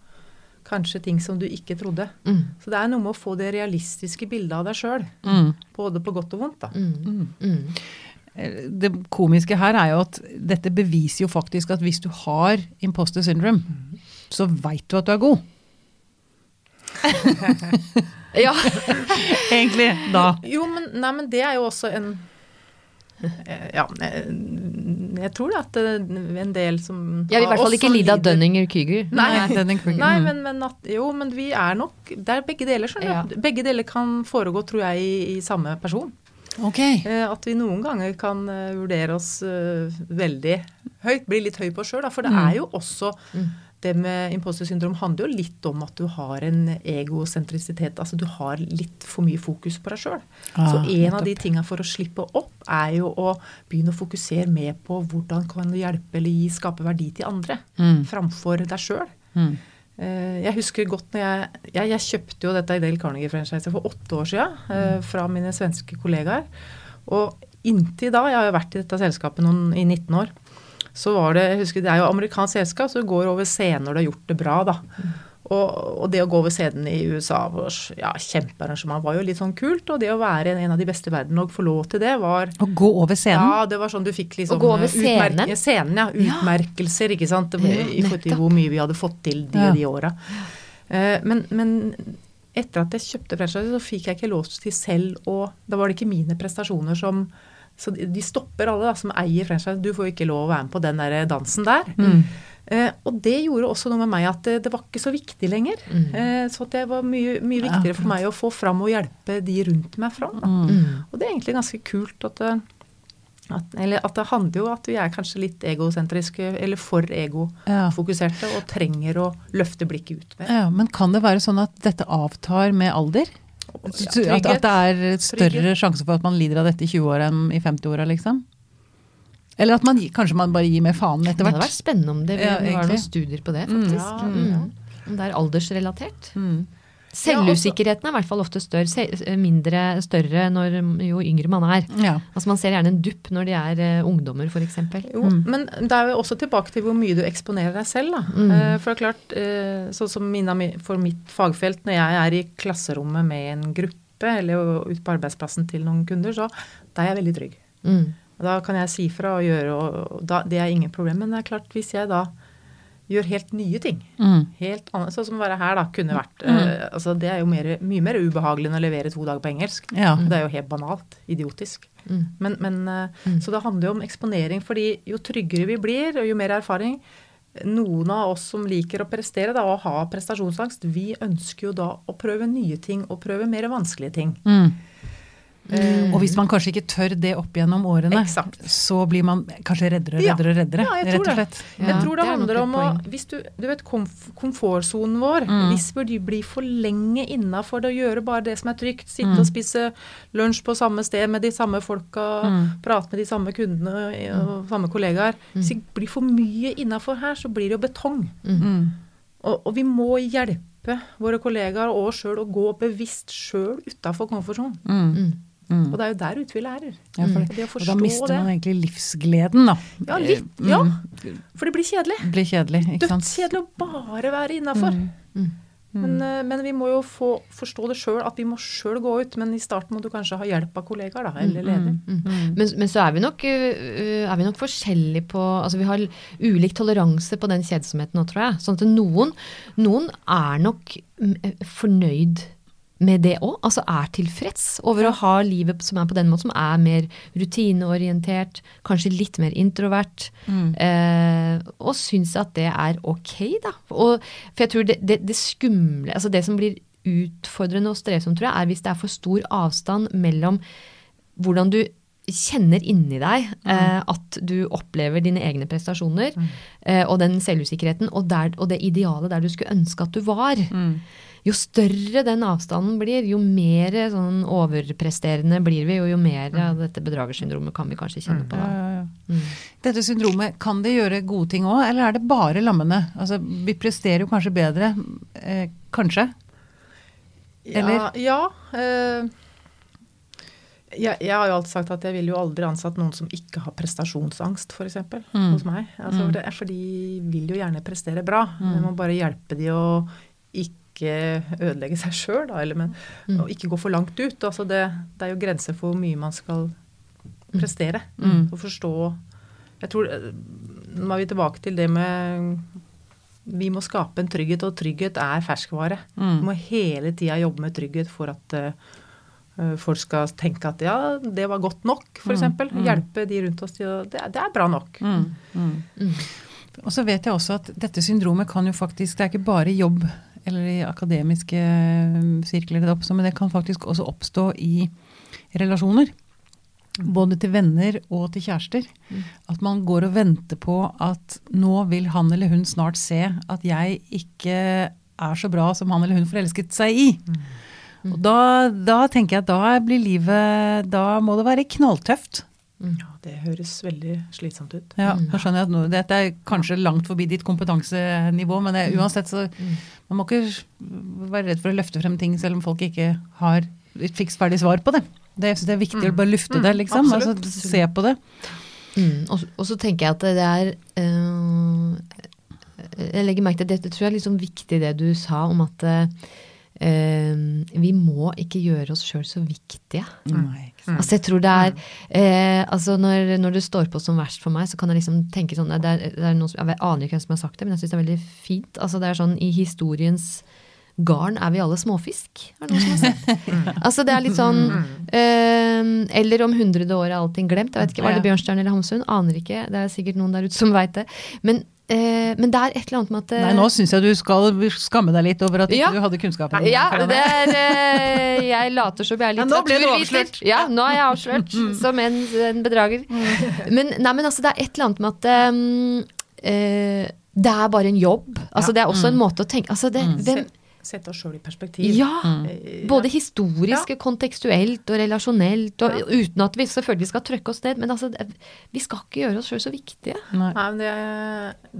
C: kanskje ting som du ikke trodde.
B: Mm.
C: Så det er noe med å få det realistiske bildet av deg sjøl.
A: Mm.
C: Både på godt og vondt. da.
B: Mm. Mm.
A: Det komiske her er jo at dette beviser jo faktisk at hvis du har imposter syndrome, så veit du at du er god.
B: Ja.
A: Egentlig, da.
C: Jo, men, nei, men det er jo også en eh, Ja, eh, jeg tror det at eh, en del som
B: Jeg vil i hvert fall ikke lide av Dunninger-Kyger.
C: Nei. Nei,
A: Mm.
C: men, men at, jo, men vi er nok Det er begge deler, skjønner du. Begge deler kan foregå, tror jeg, i, i samme person.
A: Ok.
C: Eh, at vi noen ganger kan vurdere oss veldig høyt, bli litt høy på oss sjøl. For det
A: Mm.
C: er jo også
B: Mm.
C: Det med imposter syndrom handler jo litt om at du har en egosentrisitet. Altså du har litt for mye fokus på deg sjøl. så
A: Ah,
C: en av de tinga for å slippe opp, er jo å begynne å fokusere mer på hvordan kan du hjelpe eller gi, skape verdi til andre,
A: Mm.
C: framfor deg sjøl.
A: Mm.
C: Eh, Jeg husker godt når jeg, jeg Jeg kjøpte jo dette i Dale Carnegie-franchise for åtte år siden mm. fra mine svenske kollegaer. Og inntil da, jeg har jo vært i dette selskapet noen, i 19 år, så var det jeg husker Det er jo amerikansk selskap, så du går over scenen når du har gjort det bra, da. Og, og det å gå over scenen i USA, var ja, kjempearrangement, var jo litt sånn kult. Og det å være en av de beste i verden og få lov til det, var
A: Å gå over scenen?
C: ja, det var sånn du fikk liksom
B: Å gå over
C: scenen?
B: scenen?
C: scenen, ja.
B: Ja.
C: Utmerkelser, ikke sant. Det,
B: Ja,
C: I forhold til hvor mye vi hadde fått til de
A: Ja.
C: og de åra. Eh, men, men etter at jeg kjøpte franchise, så fikk jeg ikke lov til selv å Da var det ikke mine prestasjoner som Så de stopper alle da, som eier franchise. Du får jo ikke lov å være med på den der dansen der.
A: Mm.
C: Eh, og det gjorde også noe med meg at det, det var ikke så viktig lenger.
B: Mm.
C: Eh, så det var mye, mye
A: Ja,
C: viktigere for meg å få fram og hjelpe de rundt meg fram.
A: Mm.
C: Og det er egentlig ganske kult at det, at, eller at det handler jo om at vi er kanskje litt egosentriske, eller for
A: Ja.
C: egofokuserte, og trenger å løfte blikket ut mer.
A: Ja, men kan det være sånn at dette avtar med alder?
C: Ja,
A: At, at det er større
C: Trygghet.
A: sjanse for at man lider av dette i 20-åra enn i 50-åra, liksom? Eller at man, kanskje man bare gir mer faen
B: Det hadde vært spennende om det
A: Ja,
B: var noen studier på det,
A: Mm.
B: faktisk.
C: Ja,
B: Mm.
C: ja.
B: Om det er aldersrelatert.
A: Mm.
B: Selvusikkerheten er i hvert fall ofte større, mindre større når, jo yngre man er.
A: Ja.
B: Altså Man ser gjerne en dupp når de er uh, ungdommer, f.eks.
C: Jo,
A: Mm.
C: men det er jo også tilbake til hvor mye du eksponerer deg selv. Da.
B: Mm.
C: Uh, For det er klart, uh, sånn som Mina, for mitt fagfelt, når jeg er i klasserommet med en gruppe, eller ute på arbeidsplassen til noen kunder, så da er jeg veldig trygg.
B: Mm.
C: Da kan jeg si fra og gjøre, og da, det er ingen problem. Men det er klart, hvis jeg da gjør helt nye ting,
A: Mm.
C: helt annet, sånn som å være her da, kunne vært
A: Mm.
C: uh, altså Det er jo mer, mye mer ubehagelig enn å levere to dager på engelsk.
A: Ja.
C: Det er jo helt banalt. Idiotisk.
B: Mm.
C: Men, men, uh,
B: Mm.
C: Så det handler jo om eksponering, fordi jo tryggere vi blir, og jo mer erfaring Noen av oss som liker å prestere da, og ha prestasjonsangst, vi ønsker jo da å prøve nye ting og prøve mer vanskelige ting.
A: Mm.
C: Eh,
A: Og hvis man kanskje ikke tør det opp gjennom årene,
C: Exakt.
A: så blir man kanskje reddere og reddere og reddere.
C: Ja, jeg tror
A: rett og slett.
B: Ja,
C: jeg tror det,
B: det er
C: handler om å hvis du, du vet komf komfortsonen vår,
A: Mm.
C: hvis vi blir for lenge innafor det å gjøre bare det som er trygt, sitte
A: Mm.
C: og spise lunsj på samme sted med de samme folka,
A: Mm.
C: prate med de samme kundene og samme kollegaer Hvis vi blir for mye innafor her, så blir det jo betong.
A: Mm.
C: Og, og vi må hjelpe våre kollegaer og oss sjøl å gå bevisst sjøl utafor komfortsonen.
A: Mm.
B: Mm.
A: Mm.
C: Og det er jo der ute vi lærer.
A: Ja, for,
C: Det å
A: og da
C: mister
A: mister
C: det.
A: man egentlig livsgleden, da.
C: Ja, litt.
A: Mm.
C: Ja. For det blir kjedelig.
A: Det blir kjedelig, ikke sant.
C: Dødskjedelig å bare være innafor.
A: Mm.
B: Mm.
C: Men, eh, men vi må jo få forstå det sjøl, at vi må sjøl gå ut. Men i starten må du kanskje ha hjelp av kollegaer, da, eller leder.
B: Mm.
A: Mm.
B: Men, men så er vi nok, øh, er vi nok forskjellige på Altså vi har ulik toleranse på den kjedsomheten nå, tror jeg. Sånn at noen, noen er nok fornøyd med, fornøyd med det òg. Altså er tilfreds over å ha livet som er på den måten, som er mer rutineorientert, kanskje litt mer introvert.
A: Mm.
B: Eh, og syns at det er ok, da. Og, for jeg tror det, det, det skumle, altså det som blir utfordrende og strevsomt, tror jeg, er hvis det er for stor avstand mellom hvordan du kjenner inni deg eh, at du opplever dine egne prestasjoner, eh, og den selvusikkerheten, og, der, og det idealet der du skulle ønske at du var.
A: Mm.
B: Jo større den avstanden blir, jo mer sånn overpresterende blir vi, og jo mer av dette bedragersyndromet kan vi kanskje kjenne på. Da.
A: ja, ja.
B: Mm.
A: Dette syndromet, kan det gjøre gode ting òg, eller er det bare lammende? Altså, vi presterer jo kanskje bedre, eh, kanskje? Eller?
C: Ja. ja eh, jeg, jeg har jo alltid sagt at jeg ville jo aldri ansatt noen som ikke har prestasjonsangst, f.eks.
A: Mm.
C: hos meg. Altså,
A: Mm.
C: det er for de vil jo gjerne prestere bra.
A: Mm.
C: Vi må bare hjelpe de å ikke ødelegge seg sjøl, da. Eller, men,
B: Mm.
C: Og ikke gå for langt ut. Altså det, det er jo grenser for hvor mye man skal prestere.
A: Mm.
C: Og forstå Jeg tror eh, Nå er vi tilbake til det med Vi må skape en trygghet, og trygghet er ferskvare. Vi
A: Mm.
C: må hele tida jobbe med trygghet for at eh, folk skal tenke at ja, det var godt nok, f.eks.
A: Mm, mm.
C: Hjelpe de rundt oss til å det, det er bra nok.
A: Mm. Mm.
B: Mm.
A: Og så vet jeg også at dette syndromet kan jo faktisk Det er ikke bare jobb eller i akademiske mm, sirkler det oppstår, men det kan faktisk også oppstå i relasjoner. Både til venner og til kjærester.
B: Mm.
A: At man går og venter på at nå vil han eller hun snart se at jeg ikke er så bra som han eller hun forelsket seg i.
B: Mm.
A: Og da, da tenker jeg at da blir livet Da må det være knalltøft.
C: Ja, det høres veldig slitsomt ut.
A: Ja, jeg skjønner at nå, Dette er kanskje langt forbi ditt kompetansenivå, men det, uansett så
B: Mm.
A: man må ikke være redd for å løfte frem ting selv om folk ikke har et fiksferdig svar på det. det det er viktig
C: Mm.
A: å bare lufte
C: Mm,
A: det, liksom.
C: absolutt.
A: Altså, se på det.
B: Mm. Og, og så tenker jeg at det er øh, Jeg legger merke til dette tror jeg er liksom viktig det du sa om at eh, vi må ikke gjøre oss sjøl så viktige.
A: Nei, ikke sant.
B: Altså jeg tror det er eh, altså når, når det står på som verst for meg, så kan jeg liksom tenke sånn det er, det er noen som, Jeg aner ikke hvem som har sagt det, men jeg syns det er veldig fint. Altså det er sånn i historiens garn er vi alle småfisk. Er det noen som har sagt? altså det er litt sånn eh, Eller om hundrede år er allting glemt. Jeg vet ikke, Var det. Bjørnstjerne eller Hamsun? Aner ikke. Det er sikkert noen der ute som veit det. Men, eh, men det er et eller annet med at eh,
A: Nei, nå syns jeg du skal skamme deg litt over at ikke
B: Ja.
A: du hadde kunnskapen.
B: ja, det er eh, Jeg later som jeg er
C: Ja, nå ble du avslørt.
B: Ja, nå er jeg avslørt som en, en bedrager. Men, nei, men altså, det er et eller annet med at um, eh, det er bare en jobb. Altså,
C: Ja.
B: Det er også en måte å tenke altså, det, hvem,
C: Sett, sett oss sjøl i perspektiv.
B: Ja!
C: Mm.
B: Både historisk, kontekstuelt og relasjonelt. Og,
C: Ja.
B: Uten at vi selvfølgelig skal trøkke oss ned. Men altså, vi skal ikke gjøre oss sjøl så viktige.
A: Nei.
C: Nei, men det,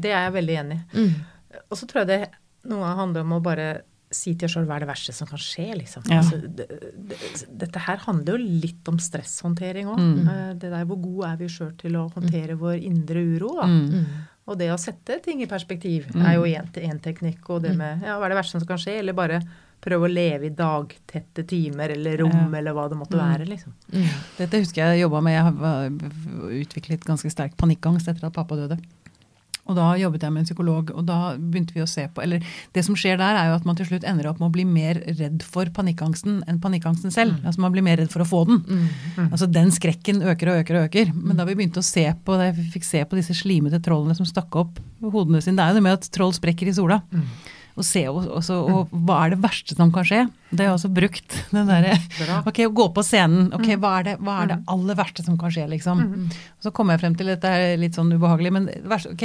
C: det er jeg veldig enig i.
B: Mm.
C: Og så tror jeg det noe ganger handler om å bare si til oss sjøl hva er det verste som kan skje, liksom.
A: Ja.
C: Altså, det, det, dette her handler jo litt om stresshåndtering òg.
A: Mm.
C: Det der hvor gode er vi sjøl til å håndtere vår indre uro, da.
A: Mm.
B: Mm.
C: Og det å sette ting i perspektiv
A: Mm.
C: er jo én teknikk. Og det med ja, hva er det verste som kan skje, eller bare prøve å leve i dagtette timer eller rom eller hva det måtte være. liksom.
B: Mm.
A: Dette husker jeg jobba med. Jeg har var- utviklet ganske sterk panikkangst etter at pappa døde. Og da jobbet jeg med en psykolog, og da begynte vi å se på Eller det som skjer der, er jo at man til slutt ender opp med å bli mer redd for panikkangsten enn panikkangsten selv. Altså man blir mer redd for å få den.
B: Mm.
A: Altså den skrekken øker og øker og øker. Men da vi begynte å se på det, vi fikk se på disse slimete trollene som stakk opp hodene sine Det er jo det med at troll sprekker i sola. Og se også, og, og hva er det verste som kan skje? Det har jeg også brukt. Den
C: der,
A: Ok, å gå på scenen. Ok, hva er, det, hva er det aller verste som kan skje, liksom? Og så kommer jeg frem til dette er litt sånn ubehagelig, men det verste, ok,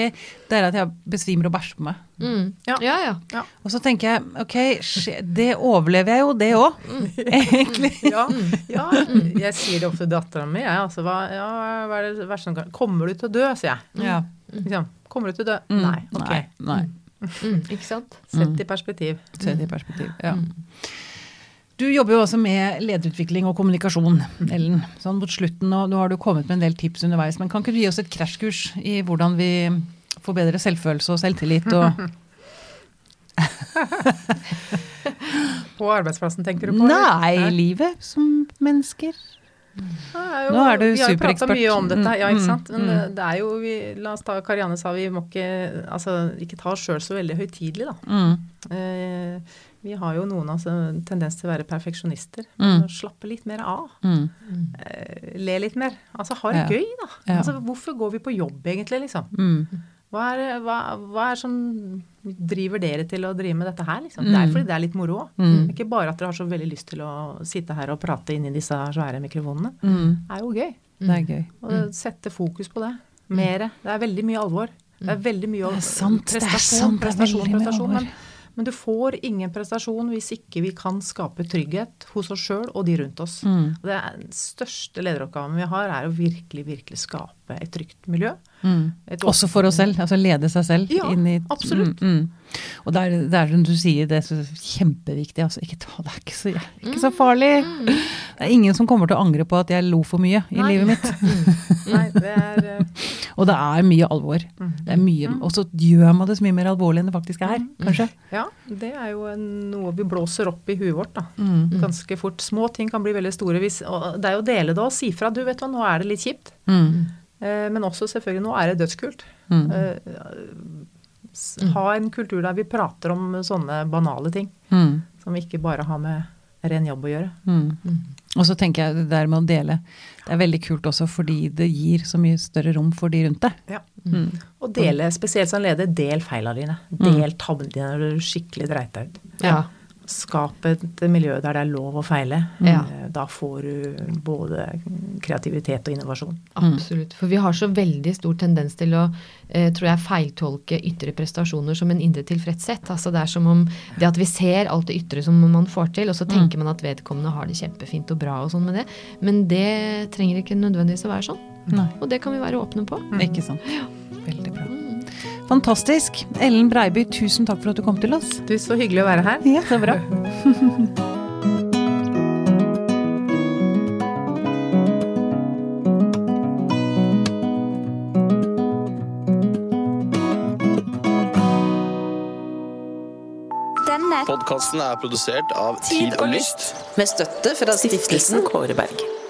A: det er at jeg besvimer og bæsjer på meg.
B: Mm.
C: Ja.
B: Ja, ja.
A: Og så tenker jeg ok, det overlever jeg jo, det òg. Egentlig.
C: Ja, ja, jeg sier det ofte til dattera mi. Altså, hva, ja, hva er det verste som kan Kommer du til å dø, sier jeg.
A: Ja.
C: Liksom, Kommer du til å dø?
A: Mm.
C: Nei. Ok.
A: Nei, nei.
B: Mm. Ikke sant?
C: Sett i perspektiv.
A: Sett i perspektiv. Ja. Du jobber jo også med lederutvikling og kommunikasjon, Ellen. Sånn mot slutten, og nå har du kommet med en del tips underveis. Men kan ikke du gi oss et krasjkurs i hvordan vi får bedre selvfølelse og selvtillit? Og
C: På arbeidsplassen, tenker du på?
A: Nei, i livet som mennesker.
C: Er jo,
A: Nå er du
C: vi har jo prata mye om dette, ja,
A: Mm,
C: ikke sant. Men
A: mm.
C: det, er jo vi, La oss ta Karianne sa vi må ikke altså, ikke ta oss sjøl så veldig høytidelig, da.
A: Mm.
C: Eh, vi har jo noen altså, tendens til å være perfeksjonister.
A: Mm.
C: Slappe litt mer av.
A: Mm.
C: Eh, le litt mer. Altså ha det
A: Ja.
C: gøy, da.
A: Ja.
C: Altså, hvorfor går vi på jobb, egentlig, liksom?
A: Mm.
C: Hva er, hva, hva er som driver dere til å drive med dette her, liksom?
A: Mm.
C: Det er fordi det er litt moro
A: Mm.
C: Det er Ikke bare at dere har så veldig lyst til å sitte her og prate inn i disse svære mikrofonene.
A: Mm.
C: Det er jo gøy.
A: Det er gøy.
C: Og sette fokus på det. Mere. Det er veldig mye alvor. Det er veldig mye
A: er sant,
C: prestasjon, prestasjon, prestasjon. Men, men du får ingen prestasjon hvis ikke vi kan skape trygghet hos oss sjøl og de rundt oss.
A: Mm.
C: Og det er Den største lederoppgaven vi har, er å virkelig, virkelig skape et trygt miljø.
A: Mm.
C: Et
A: Også for oss selv, altså lede seg selv.
C: Ja,
A: inn i,
C: absolutt.
A: Mm, mm. Og det er, er som du sier, det er så kjempeviktig. Altså, ikke ta det er ikke så, ikke så farlig. Det er ingen som kommer til å angre på at jeg lo for mye i
C: Nei.
A: livet mitt.
C: Nei, det er Uh...
A: Og det er mye alvor. Det er mye, og så gjør man det så mye mer alvorlig enn det faktisk er, kanskje.
C: Ja, det er jo en, noe vi blåser opp i huet vårt, da.
A: Mm.
C: Ganske fort. Små ting kan bli veldig store. Hvis, og det er jo å dele det og si fra. Du, vet hva, nå er det litt kjipt.
A: Mm.
C: Eh, men også selvfølgelig, nå er det dødskult.
A: Mm.
C: Eh, ha en kultur der vi prater om sånne banale ting.
A: Mm.
C: Som ikke bare har med ren jobb å gjøre.
A: Mm. Og så tenker jeg det der med å dele. Det er veldig kult også fordi det gir så mye større rom for de rundt deg.
C: Ja.
A: Mm.
C: Og dele, spesielt som leder, del feilene dine. Del tabbene dine når du skikkelig dreit deg ut.
B: Ja.
C: Skap et miljø der det er lov å feile.
B: Ja.
C: Eh, Da får du både kreativitet og innovasjon.
B: Absolutt. For vi har så veldig stor tendens til å eh, tror jeg, feiltolke ytre prestasjoner som en indre tilfredshet. Altså det er som om det at vi ser alt det ytre som man får til, og så tenker man at vedkommende har det kjempefint og bra og sånn med det. Men det trenger ikke nødvendigvis å være sånn.
A: Nei.
B: Og det kan vi være åpne på.
A: Ikke sant. Ja. Veldig bra. Fantastisk. Ellen Breiby, tusen takk for at du kom til oss.
C: Du, så hyggelig å være her.
A: Ja, så bra.
D: Podkasten er produsert av Tid og Lyst.
E: med støtte fra stiftelsen Kåre Berg.